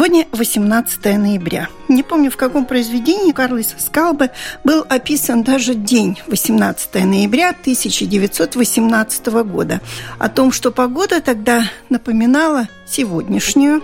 Сегодня 18 ноября. Не помню, в каком произведении Карлиса Скалбы был описан даже день 18 ноября 1918 года. О том, что погода тогда напоминала сегодняшнюю,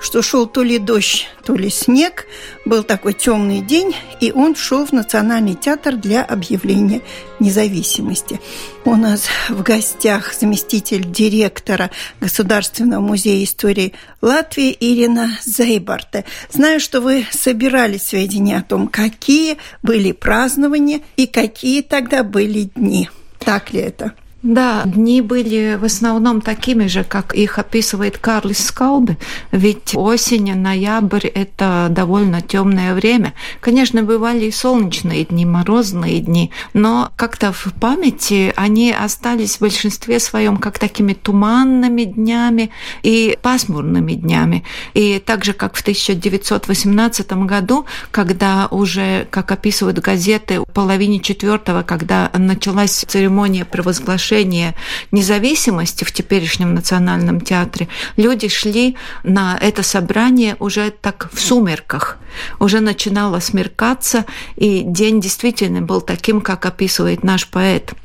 что шел то ли дождь, то ли снег. Был такой темный день, и он шел в Национальный театр для объявления независимости. У нас в гостях заместитель директора Государственного музея истории Латвии Ирина Зейбарте. Знаю, что вы собирали сведения о том, какие были празднования и какие тогда были дни. Так ли это? Да, дни были в основном такими же, как их описывает Карлис Скалбе, ведь осень, ноябрь – это довольно темное время. Конечно, бывали и солнечные дни, морозные дни, но как-то в памяти они остались в большинстве своем как такими туманными днями и пасмурными днями. И так же, как в 1918 году, когда уже, как описывают газеты, в половине четвертого, когда началась церемония провозглашения провозглашения независимости в теперешнем Национальном театре, люди шли на это собрание уже так в сумерках. Уже начинало смеркаться, и день действительно был таким, как описывает наш поэт –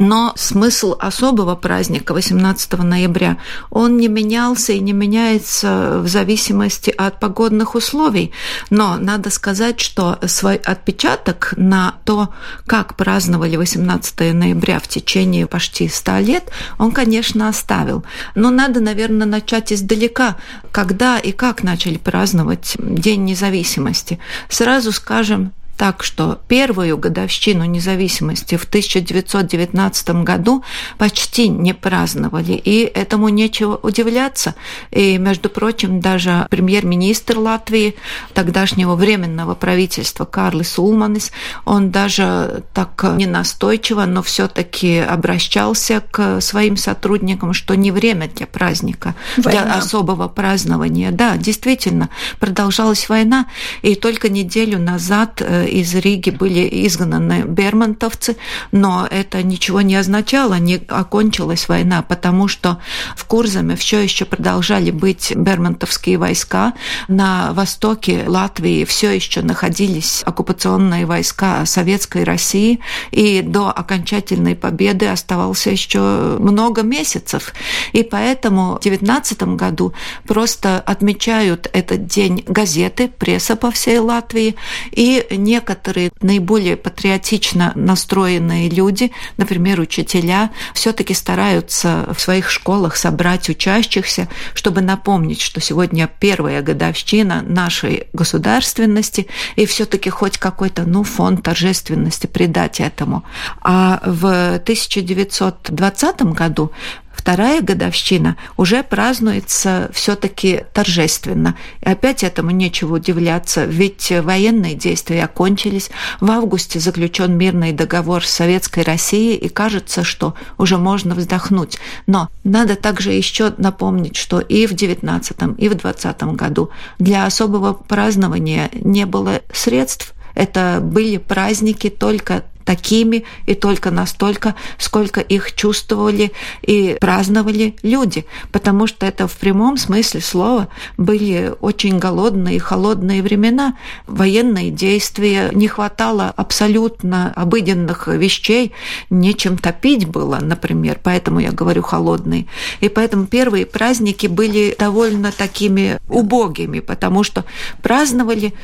но смысл особого праздника 18 ноября, он не менялся и не меняется в зависимости от погодных условий. Но надо сказать, что свой отпечаток на то, как праздновали 18 ноября в течение почти 100 лет, он, конечно, оставил. Но надо, наверное, начать издалека, когда и как начали праздновать День независимости. Сразу скажем, так что первую годовщину независимости в 1919 году почти не праздновали, и этому нечего удивляться. И, между прочим, даже премьер-министр Латвии, тогдашнего временного правительства Карлис Улманис, он даже так не настойчиво, но все-таки обращался к своим сотрудникам, что не время для праздника, война. для особого празднования. Да, действительно, продолжалась война, и только неделю назад э, из Риги были изгнаны бермонтовцы, но это ничего не означало, не окончилась война, потому что в Курзаме все еще продолжали быть бермонтовские войска. На востоке Латвии все еще находились оккупационные войска Советской России, и до окончательной победы оставался еще много месяцев. И поэтому в 19 году просто отмечают этот день газеты, пресса по всей Латвии, и не некоторые наиболее патриотично настроенные люди, например, учителя, все-таки стараются в своих школах собрать учащихся, чтобы напомнить, что сегодня первая годовщина нашей государственности, и все-таки хоть какой-то ну, фон торжественности придать этому. А в 1920 году вторая годовщина уже празднуется все-таки торжественно. И опять этому нечего удивляться, ведь военные действия окончились. В августе заключен мирный договор с Советской Россией, и кажется, что уже можно вздохнуть. Но надо также еще напомнить, что и в 19 и в 20 году для особого празднования не было средств, это были праздники только такими и только настолько, сколько их чувствовали и праздновали люди, потому что это в прямом смысле слова были очень голодные и холодные времена, военные действия, не хватало абсолютно обыденных вещей, нечем топить было, например, поэтому я говорю холодные. И поэтому первые праздники были довольно такими убогими, потому что праздновали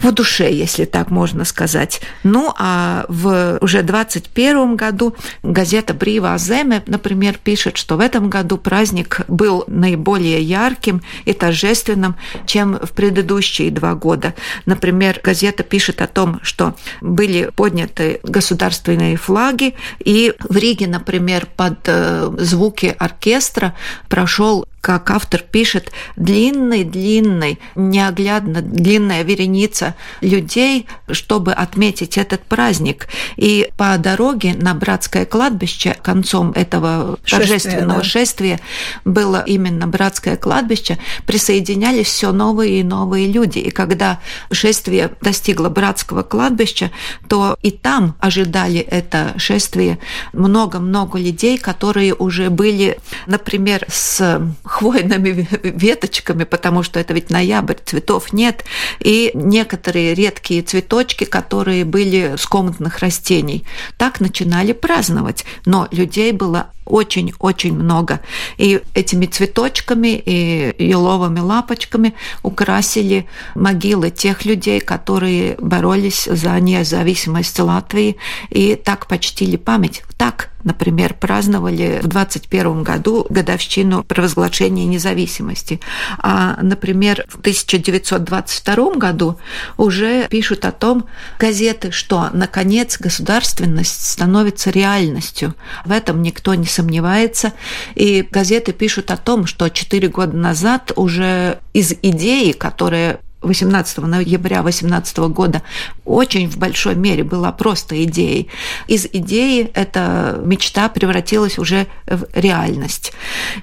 в душе, если так можно сказать. Ну, а в уже 21 году газета «Брива Аземе», например, пишет, что в этом году праздник был наиболее ярким и торжественным, чем в предыдущие два года. Например, газета пишет о том, что были подняты государственные флаги, и в Риге, например, под э, звуки оркестра прошел как автор пишет, длинный-длинный, неоглядно длинная вереница людей, чтобы отметить этот праздник. И по дороге на братское кладбище концом этого шествия, торжественного да. шествия было именно братское кладбище, присоединялись все новые и новые люди. И когда шествие достигло братского кладбища, то и там ожидали это шествие много-много людей, которые уже были, например, с хвойными веточками, потому что это ведь ноябрь, цветов нет, и некоторые редкие цветочки, которые были с комнатных растений. Так начинали праздновать, но людей было очень-очень много. И этими цветочками и еловыми лапочками украсили могилы тех людей, которые боролись за независимость Латвии и так почтили память. Так, например, праздновали в 21 году годовщину провозглашения независимости. А, например, в 1922 году уже пишут о том газеты, что, наконец, государственность становится реальностью. В этом никто не сомневается сомневается. И газеты пишут о том, что четыре года назад уже из идеи, которая 18 ноября 2018 года очень в большой мере была просто идеей. Из идеи эта мечта превратилась уже в реальность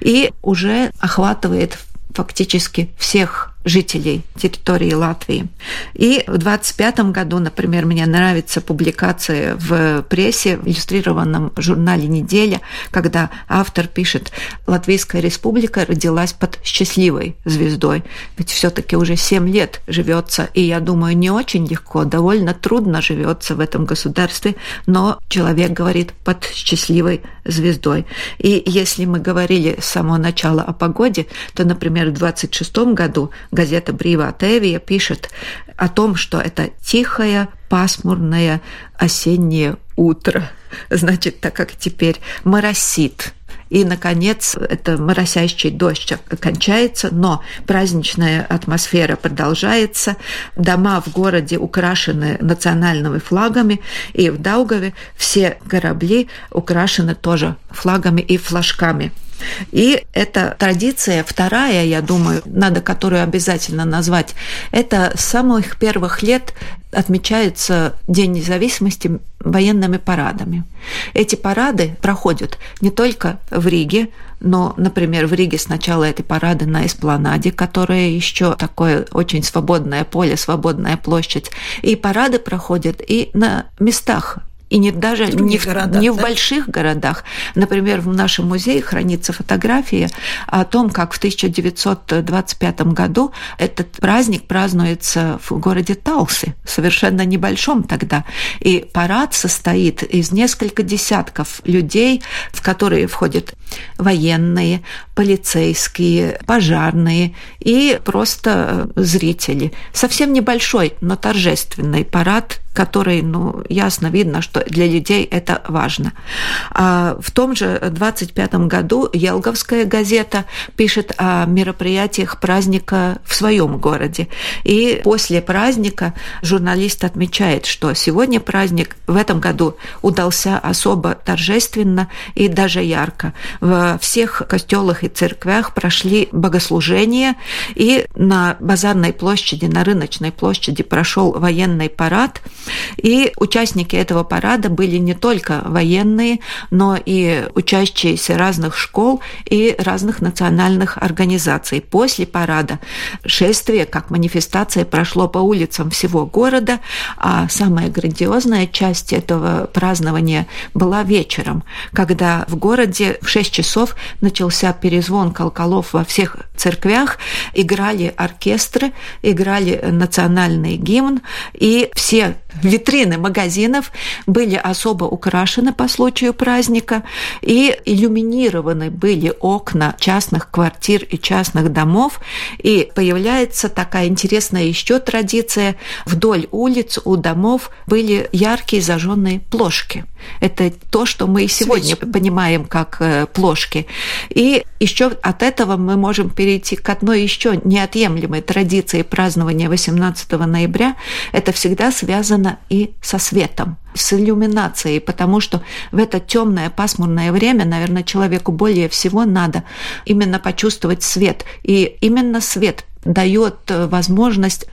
и уже охватывает фактически всех жителей территории Латвии. И в 25 году, например, мне нравится публикация в прессе, в иллюстрированном журнале «Неделя», когда автор пишет «Латвийская республика родилась под счастливой звездой». Ведь все таки уже 7 лет живется, и я думаю, не очень легко, довольно трудно живется в этом государстве, но человек говорит под счастливой звездой. И если мы говорили с самого начала о погоде, то, например, в 26 году газета «Брива Тевия» пишет о том, что это тихое, пасмурное осеннее утро. Значит, так как теперь моросит, и, наконец, это моросящий дождь кончается, но праздничная атмосфера продолжается. Дома в городе украшены национальными флагами, и в Даугаве все корабли украшены тоже флагами и флажками. И эта традиция, вторая, я думаю, надо которую обязательно назвать, это с самых первых лет отмечается День независимости военными парадами. Эти парады проходят не только в Риге, но, например, в Риге сначала эти парады на Эспланаде, которая еще такое очень свободное поле, свободная площадь. И парады проходят и на местах и не даже не в, городах, не да? в больших городах. Например, в нашем музее хранится фотография о том, как в 1925 году этот праздник празднуется в городе Талсы, совершенно небольшом тогда. И парад состоит из нескольких десятков людей, в которые входят военные, полицейские, пожарные и просто зрители. Совсем небольшой, но торжественный парад который, ну, ясно видно, что для людей это важно. А в том же 25 году Елговская газета пишет о мероприятиях праздника в своем городе. И после праздника журналист отмечает, что сегодня праздник в этом году удался особо торжественно и даже ярко. В всех костелах и церквях прошли богослужения, и на базарной площади, на рыночной площади прошел военный парад, и участники этого парада были не только военные, но и учащиеся разных школ и разных национальных организаций. После парада шествие, как манифестация, прошло по улицам всего города, а самая грандиозная часть этого празднования была вечером, когда в городе в 6 часов начался перезвон колоколов во всех церквях, играли оркестры, играли национальный гимн, и все витрины магазинов были особо украшены по случаю праздника, и иллюминированы были окна частных квартир и частных домов, и появляется такая интересная еще традиция. Вдоль улиц у домов были яркие зажженные плошки. Это то, что мы сегодня Свечи. понимаем как э, плошки. И еще от этого мы можем перейти к одной еще неотъемлемой традиции празднования 18 ноября. Это всегда связано и со светом с иллюминацией, потому что в это темное пасмурное время, наверное, человеку более всего надо именно почувствовать свет. И именно свет дает э, возможность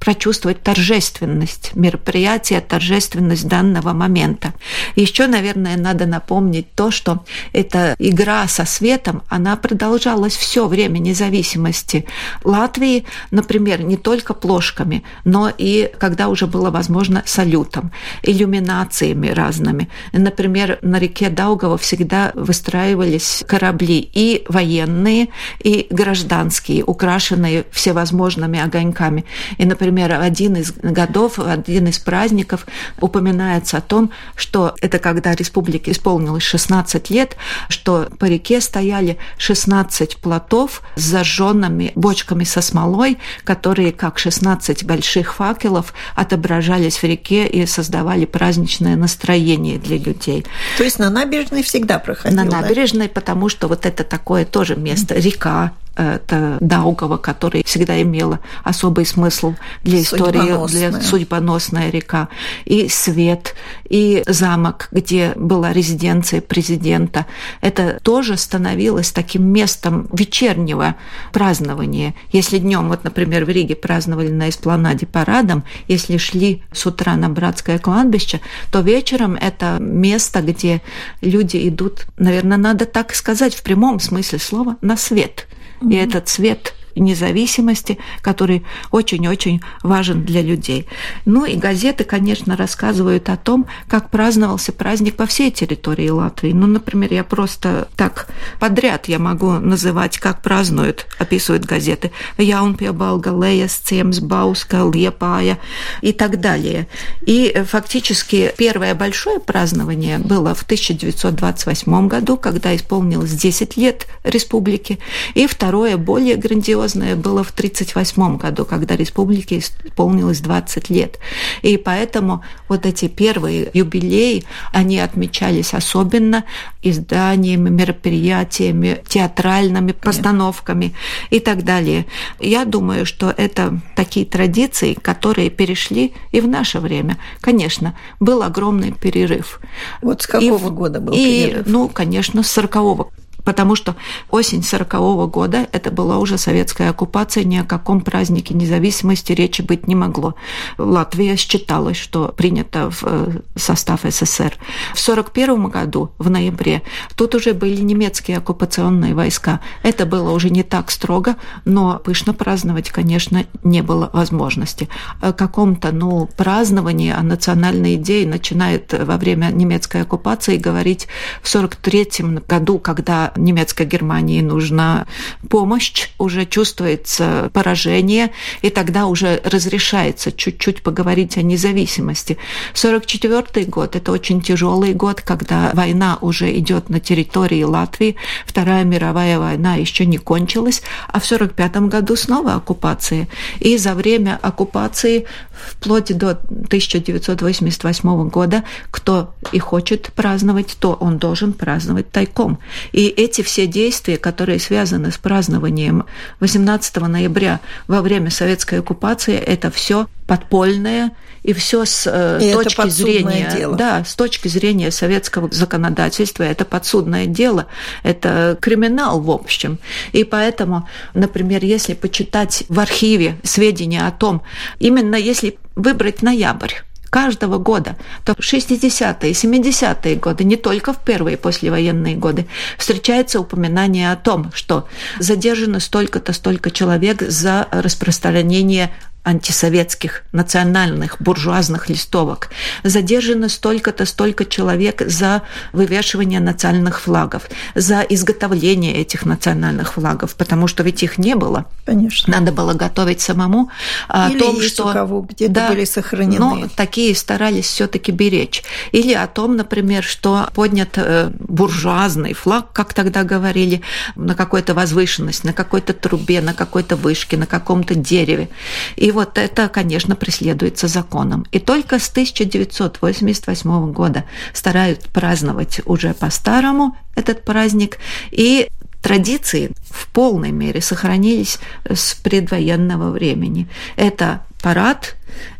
прочувствовать торжественность мероприятия, торжественность данного момента. Еще, наверное, надо напомнить то, что эта игра со светом, она продолжалась все время независимости Латвии, например, не только плошками, но и когда уже было возможно салютом, иллюминациями разными. Например, на реке Даугава всегда выстраивались корабли и военные, и гражданские, украшенные всевозможными огоньками. И, например, например, один из годов, один из праздников упоминается о том, что это когда республике исполнилось 16 лет, что по реке стояли 16 плотов с зажженными бочками со смолой, которые, как 16 больших факелов, отображались в реке и создавали праздничное настроение для людей. То есть на набережной всегда проходил? На набережной, да? потому что вот это такое тоже место, река, это Даугава, которая всегда имела особый смысл для истории, для судьбоносная река, и Свет, и замок, где была резиденция президента. Это тоже становилось таким местом вечернего празднования. Если днем, вот, например, в Риге праздновали на эспланаде парадом, если шли с утра на братское кладбище, то вечером это место, где люди идут, наверное, надо так сказать в прямом смысле слова, на свет – и этот цвет независимости, который очень-очень важен для людей. Ну и газеты, конечно, рассказывают о том, как праздновался праздник по всей территории Латвии. Ну, например, я просто так подряд я могу называть, как празднуют, описывают газеты. Яунпиебалга, Леяс, Цемс, Бауска, Лепая и так далее. И фактически первое большое празднование было в 1928 году, когда исполнилось 10 лет республики, и второе более грандиозное грандиозное было в 1938 году, когда республике исполнилось 20 лет. И поэтому вот эти первые юбилеи, они отмечались особенно изданиями, мероприятиями, театральными постановками и так далее. Я думаю, что это такие традиции, которые перешли и в наше время. Конечно, был огромный перерыв. Вот с какого и, года был и, перерыв? Ну, конечно, с 40-го потому что осень 40 -го года это была уже советская оккупация, ни о каком празднике независимости речи быть не могло. Латвия считалась, что принята в э, состав СССР. В 41 году, в ноябре, тут уже были немецкие оккупационные войска. Это было уже не так строго, но пышно праздновать, конечно, не было возможности. О каком-то, ну, праздновании, о национальной идее начинает во время немецкой оккупации говорить в 43 году, когда немецкой Германии нужна помощь, уже чувствуется поражение, и тогда уже разрешается чуть-чуть поговорить о независимости. 44 год – это очень тяжелый год, когда война уже идет на территории Латвии, Вторая мировая война еще не кончилась, а в 45 году снова оккупация. И за время оккупации вплоть до 1988 года, кто и хочет праздновать, то он должен праздновать тайком. И эти все действия, которые связаны с празднованием 18 ноября во время советской оккупации, это все подпольное и все с э, и точки зрения, дело. да, с точки зрения советского законодательства, это подсудное дело, это криминал в общем. И поэтому, например, если почитать в архиве сведения о том, именно если выбрать ноябрь, каждого года, то в 60-е, 70-е годы, не только в первые послевоенные годы, встречается упоминание о том, что задержано столько-то, столько человек за распространение антисоветских национальных буржуазных листовок. Задержано столько-то, столько человек за вывешивание национальных флагов, за изготовление этих национальных флагов, потому что ведь их не было. Конечно. Надо было готовить самому. О Или том, что у кого где-то да, были сохранены. Но такие старались все-таки беречь. Или о том, например, что поднят э, буржуазный флаг, как тогда говорили, на какой-то возвышенность, на какой-то трубе, на какой-то вышке, на каком-то дереве. И вот это, конечно, преследуется законом. И только с 1988 года стараются праздновать уже по-старому этот праздник. И традиции в полной мере сохранились с предвоенного времени. Это парад,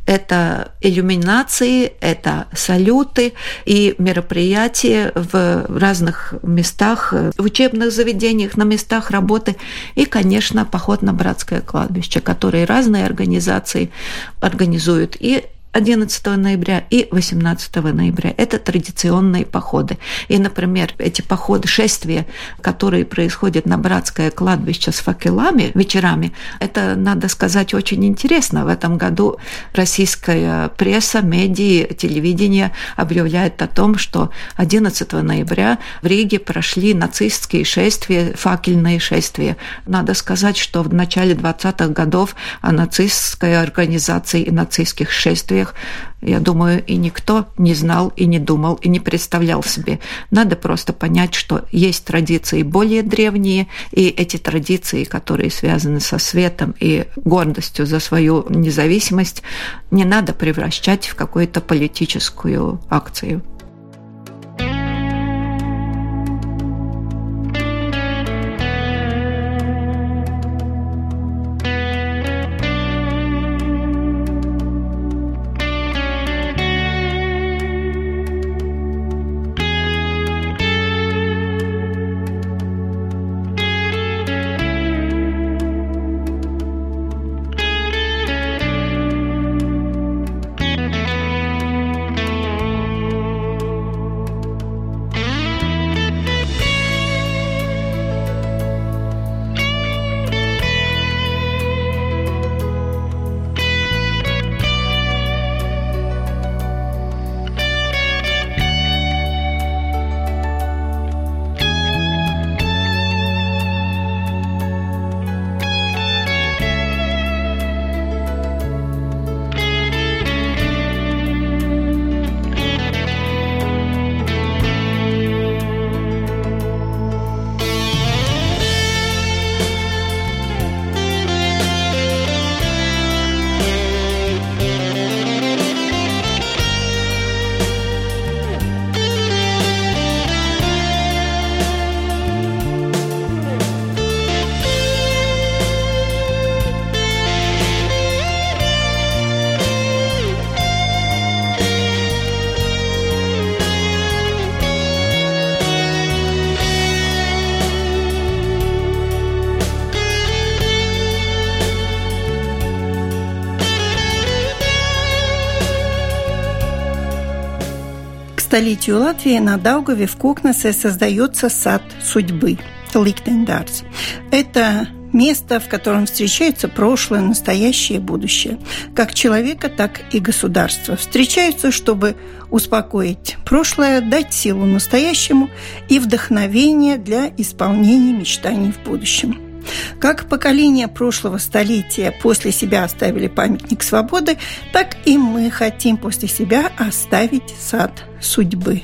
это иллюминации, это салюты и мероприятия в разных местах, в учебных заведениях, на местах работы. И, конечно, поход на братское кладбище, которые разные организации организуют. И 11 ноября и 18 ноября. Это традиционные походы. И, например, эти походы, шествия, которые происходят на братское кладбище с факелами вечерами, это, надо сказать, очень интересно. В этом году российская пресса, медиа, телевидение объявляют о том, что 11 ноября в Риге прошли нацистские шествия, факельные шествия. Надо сказать, что в начале 20-х годов о нацистской организации и нацистских шествиях условиях, я думаю, и никто не знал, и не думал, и не представлял себе. Надо просто понять, что есть традиции более древние, и эти традиции, которые связаны со светом и гордостью за свою независимость, не надо превращать в какую-то политическую акцию. Столетию Латвии на Даугаве в Кокнесе создается сад судьбы – Ликтендарс. Это место, в котором встречаются прошлое, настоящее и будущее, как человека, так и государства. Встречаются, чтобы успокоить прошлое, дать силу настоящему и вдохновение для исполнения мечтаний в будущем. Как поколения прошлого столетия после себя оставили памятник свободы, так и мы хотим после себя оставить сад судьбы.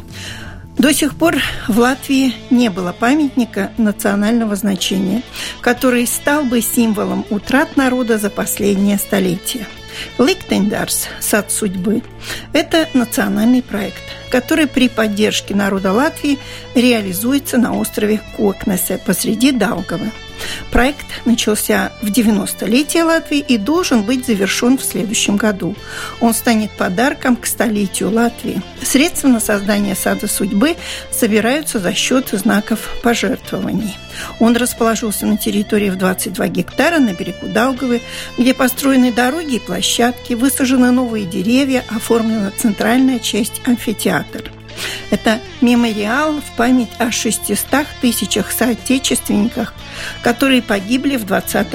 До сих пор в Латвии не было памятника национального значения, который стал бы символом утрат народа за последнее столетие. Ликтендарс «Сад судьбы» – это национальный проект, который при поддержке народа Латвии реализуется на острове Кокнесе посреди Даугава – Проект начался в 90-летие Латвии и должен быть завершен в следующем году. Он станет подарком к столетию Латвии. Средства на создание сада судьбы собираются за счет знаков пожертвований. Он расположился на территории в 22 гектара на берегу Даугавы, где построены дороги и площадки, высажены новые деревья, оформлена центральная часть амфитеатра. Это мемориал в память о 600 тысячах соотечественниках, которые погибли в 20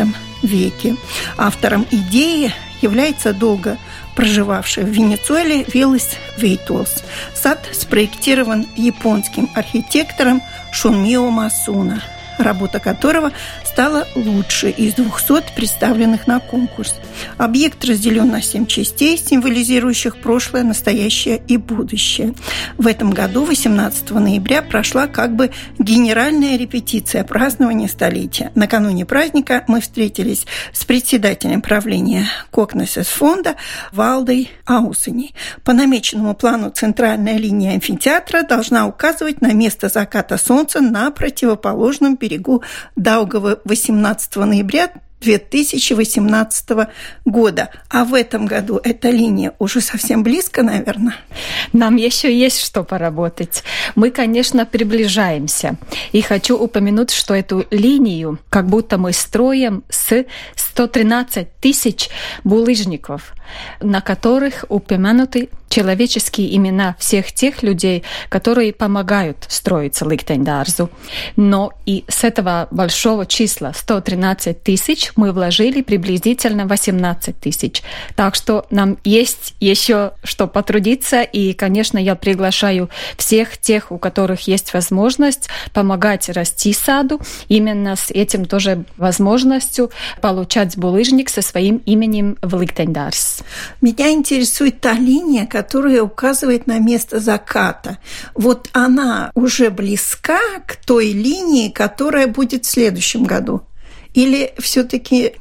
веке. Автором идеи является долго проживавший в Венесуэле Виллис Вейтулс. Сад спроектирован японским архитектором Шунмио Масуна – работа которого стала лучшей из 200 представленных на конкурс. Объект разделен на семь частей, символизирующих прошлое, настоящее и будущее. В этом году, 18 ноября, прошла как бы генеральная репетиция празднования столетия. Накануне праздника мы встретились с председателем правления Кокнесес фонда Валдой Аусеней. По намеченному плану центральная линия амфитеатра должна указывать на место заката солнца на противоположном берегу Даугава 18 ноября 2018 года. А в этом году эта линия уже совсем близко, наверное. Нам еще есть что поработать. Мы, конечно, приближаемся. И хочу упомянуть, что эту линию как будто мы строим с 113 тысяч булыжников, на которых упомянуты человеческие имена всех тех людей, которые помогают строиться Ликтендарзу. Но и с этого большого числа 113 тысяч мы вложили приблизительно 18 тысяч. Так что нам есть еще что потрудиться, и, конечно, я приглашаю всех тех, у которых есть возможность помогать расти саду, именно с этим тоже возможностью получать булыжник со своим именем в Ликтендарс. Меня интересует та линия, которая указывает на место заката. Вот она уже близка к той линии, которая будет в следующем году. Или все-таки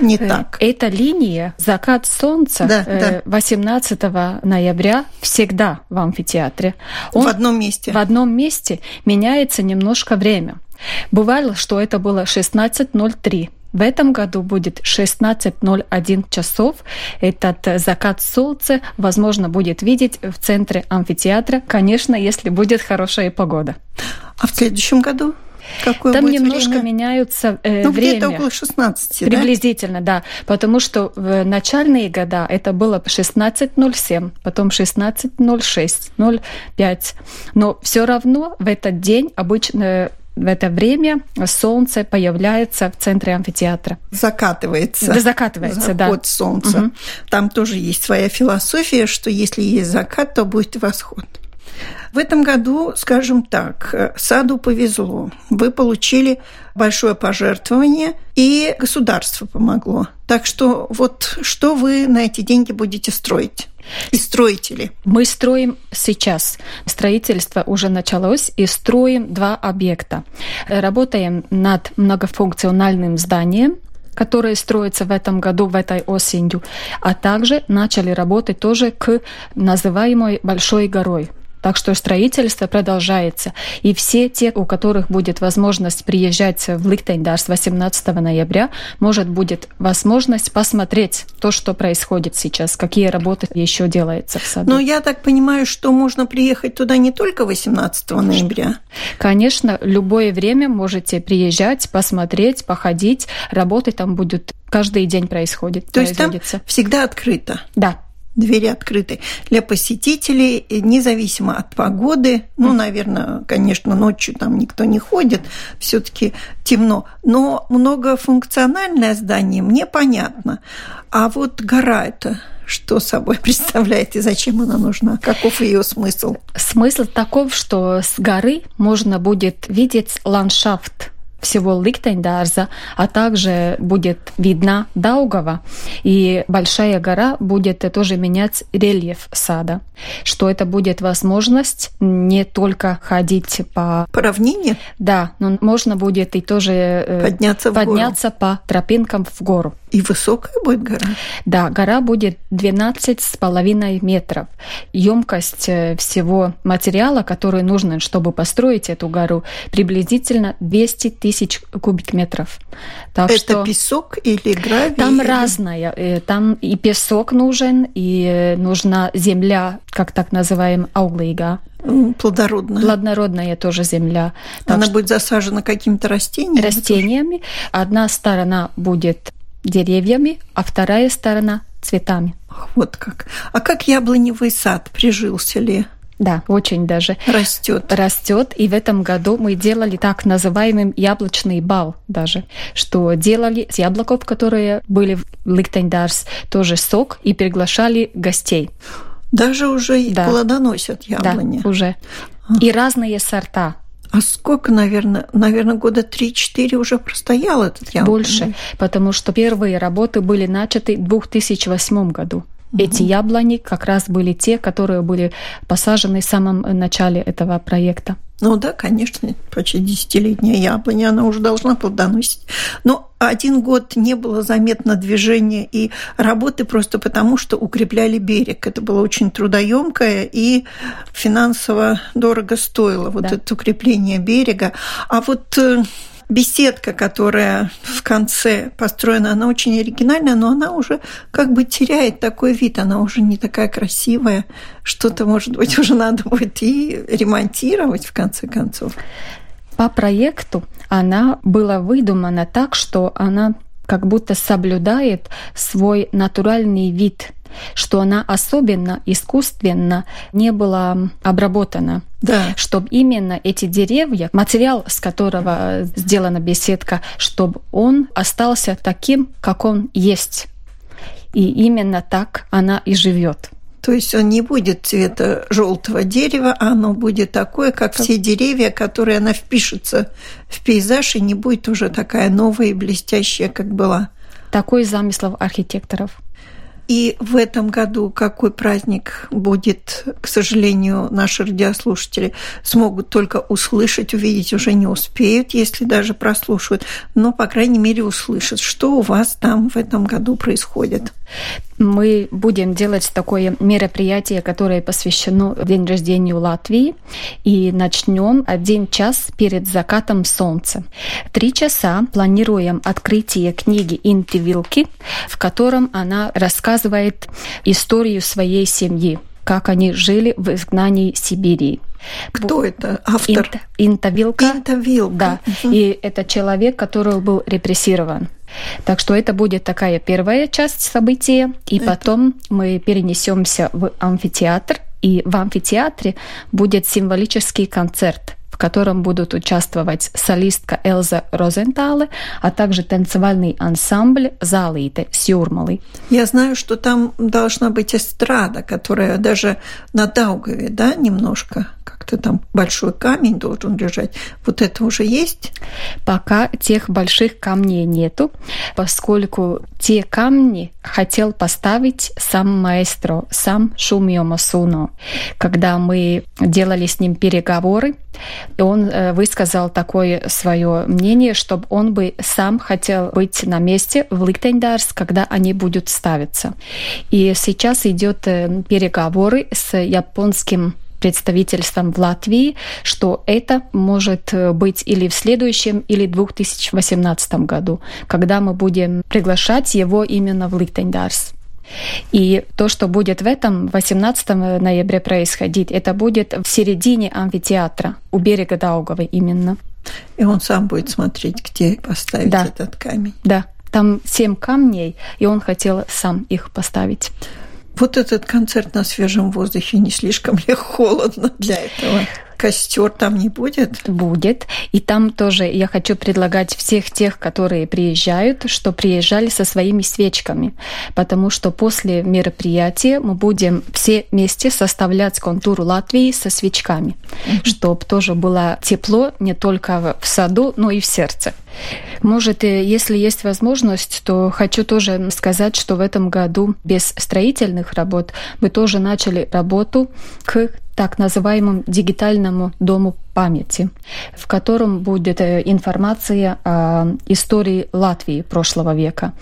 не э, так? Эта линия «Закат солнца» да, 18 э, да. ноября всегда в амфитеатре. Он в одном месте? В одном месте меняется немножко время. Бывало, что это было 16.03 в этом году будет 16.01 часов. Этот э, закат солнца, возможно, будет видеть в центре амфитеатра, конечно, если будет хорошая погода. А в следующем году? Какое Там немножко время? меняются э, ну, время. где-то около 16, Приблизительно, да? да. Потому что в начальные года это было 16.07, потом 16.06, 05. Но все равно в этот день обычно в это время солнце появляется в центре амфитеатра. Закатывается. Да, закатывается, Заход да. солнца. Угу. Там тоже есть своя философия, что если есть закат, то будет восход. В этом году, скажем так, саду повезло. Вы получили большое пожертвование, и государство помогло. Так что вот что вы на эти деньги будете строить? И строите ли? Мы строим сейчас. Строительство уже началось и строим два объекта. Работаем над многофункциональным зданием, которое строится в этом году, в этой осенью, а также начали работать тоже к называемой Большой горой. Так что строительство продолжается. И все те, у которых будет возможность приезжать в Ликтендарс 18 ноября, может будет возможность посмотреть то, что происходит сейчас, какие работы еще делаются в саду. Но я так понимаю, что можно приехать туда не только 18 ноября. Конечно, любое время можете приезжать, посмотреть, походить. Работы там будут каждый день происходит. То есть там всегда открыто? Да двери открыты для посетителей, независимо от погоды. Ну, наверное, конечно, ночью там никто не ходит, все-таки темно. Но многофункциональное здание мне понятно. А вот гора это что собой представляет и зачем она нужна? Каков ее смысл? Смысл таков, что с горы можно будет видеть ландшафт всего Ликтендарза, а также будет видна Даугава, и Большая гора будет тоже менять рельеф сада, что это будет возможность не только ходить по... По равнине? Да, но можно будет и тоже э, подняться, подняться по тропинкам в гору. И высокая будет гора? Да, гора будет 12 с половиной метров. Емкость э, всего материала, который нужен, чтобы построить эту гору, приблизительно 200 тысяч кубикметров. Так Это что песок или гравий? Там или... разное. Э, там и песок нужен, и э, нужна земля, как так называем, ауглига. Плодородная. Плодородная тоже земля. Так Она что... будет засажена какими-то растениями? Растениями. Одна сторона будет деревьями, а вторая сторона цветами. Вот как. А как яблоневый сад прижился ли? Да, очень даже. Растет. Растет. И в этом году мы делали так называемый яблочный бал даже, что делали с яблоков, которые были в Ликтендарс, тоже сок, и приглашали гостей. Даже уже да. плодоносят яблони. Да, уже. И разные сорта. А сколько, наверное, наверное, года 3-4 уже простоял этот яблонь? Больше, потому что первые работы были начаты в 2008 году. Угу. Эти яблони как раз были те, которые были посажены в самом начале этого проекта. Ну да, конечно, почти десятилетняя яблоня, она уже должна плодоносить. Но один год не было заметно движения и работы просто потому, что укрепляли берег. Это было очень трудоемкое и финансово дорого стоило, вот да. это укрепление берега. А вот э, беседка, которая в конце построена, она очень оригинальная, но она уже как бы теряет такой вид, она уже не такая красивая. Что-то, может быть, уже надо будет и ремонтировать в конце концов. По проекту она была выдумана так, что она как будто соблюдает свой натуральный вид – что она особенно искусственно не была обработана. Да. Чтобы именно эти деревья, материал, с которого сделана беседка, чтобы он остался таким, как он есть. И именно так она и живет. То есть он не будет цвета желтого дерева, а оно будет такое, как все деревья, которые она впишется в пейзаж, и не будет уже такая новая и блестящая, как была. Такой замыслов архитекторов. И в этом году какой праздник будет, к сожалению, наши радиослушатели смогут только услышать, увидеть уже не успеют, если даже прослушают, но, по крайней мере, услышат, что у вас там в этом году происходит. Мы будем делать такое мероприятие, которое посвящено день рождения Латвии, и начнем один час перед закатом солнца. Три часа планируем открытие книги Инти Вилки, в котором она рассказывает историю своей семьи как они жили в изгнании Сибири. Кто это автор? Инта, Интавилка. Интавилка. Да. Угу. И это человек, который был репрессирован. Так что это будет такая первая часть события, и это... потом мы перенесемся в амфитеатр, и в амфитеатре будет символический концерт в котором будут участвовать солистка Элза Розентале, а также танцевальный ансамбль Залиты с Юрмалы. Я знаю, что там должна быть эстрада, которая даже на Даугаве, да, немножко как-то там большой камень должен лежать. Вот это уже есть? Пока тех больших камней нету, поскольку те камни хотел поставить сам маэстро, сам Шумио Масуно. Когда мы делали с ним переговоры, он э, высказал такое свое мнение, чтобы он бы сам хотел быть на месте в Ликтендарс, когда они будут ставиться. И сейчас идет э, переговоры с японским представительством в Латвии, что это может э, быть или в следующем, или в 2018 году, когда мы будем приглашать его именно в Ликтендарс. И то, что будет в этом 18 ноября происходить, это будет в середине амфитеатра, у берега Даугавы именно. И он сам будет смотреть, где поставить да. этот камень. Да, там семь камней, и он хотел сам их поставить. Вот этот концерт на свежем воздухе не слишком ли холодно для этого? Костер там не будет? Будет. И там тоже я хочу предлагать всех тех, которые приезжают, что приезжали со своими свечками. Потому что после мероприятия мы будем все вместе составлять контуру Латвии со свечками. Mm-hmm. Чтобы тоже было тепло не только в саду, но и в сердце. Может, если есть возможность, то хочу тоже сказать, что в этом году без строительных работ мы тоже начали работу к так называемому дигитальному дому памяти, в котором будет э, информация о истории Латвии прошлого века.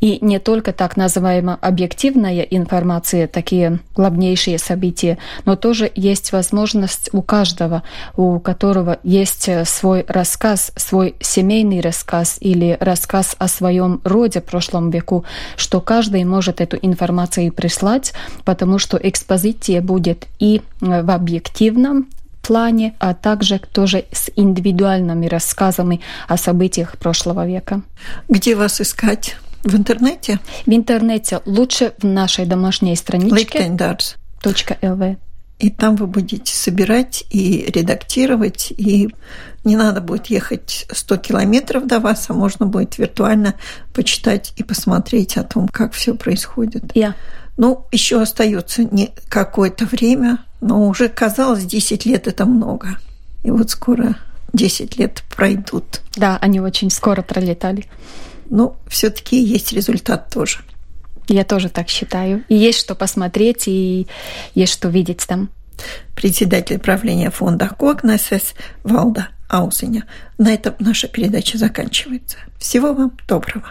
И не только так называемая объективная информация, такие главнейшие события, но тоже есть возможность у каждого, у которого есть э, свой рассказ, свой семейный рассказ или рассказ о своем роде прошлом веку, что каждый может эту информацию прислать, потому что экспозиция будет и э, в объективном плане, а также тоже с индивидуальными рассказами о событиях прошлого века. Где вас искать? В интернете? В интернете лучше в нашей домашней страничке. LinkedIn.lv. и там вы будете собирать и редактировать, и не надо будет ехать 100 километров до вас, а можно будет виртуально почитать и посмотреть о том, как все происходит. Yeah. Ну, еще остается не какое-то время, но уже казалось, 10 лет это много. И вот скоро 10 лет пройдут. Да, они очень скоро пролетали. Но все-таки есть результат тоже. Я тоже так считаю. И есть что посмотреть, и есть что видеть там. Председатель правления фонда Когнесес Валда Аузеня. На этом наша передача заканчивается. Всего вам доброго.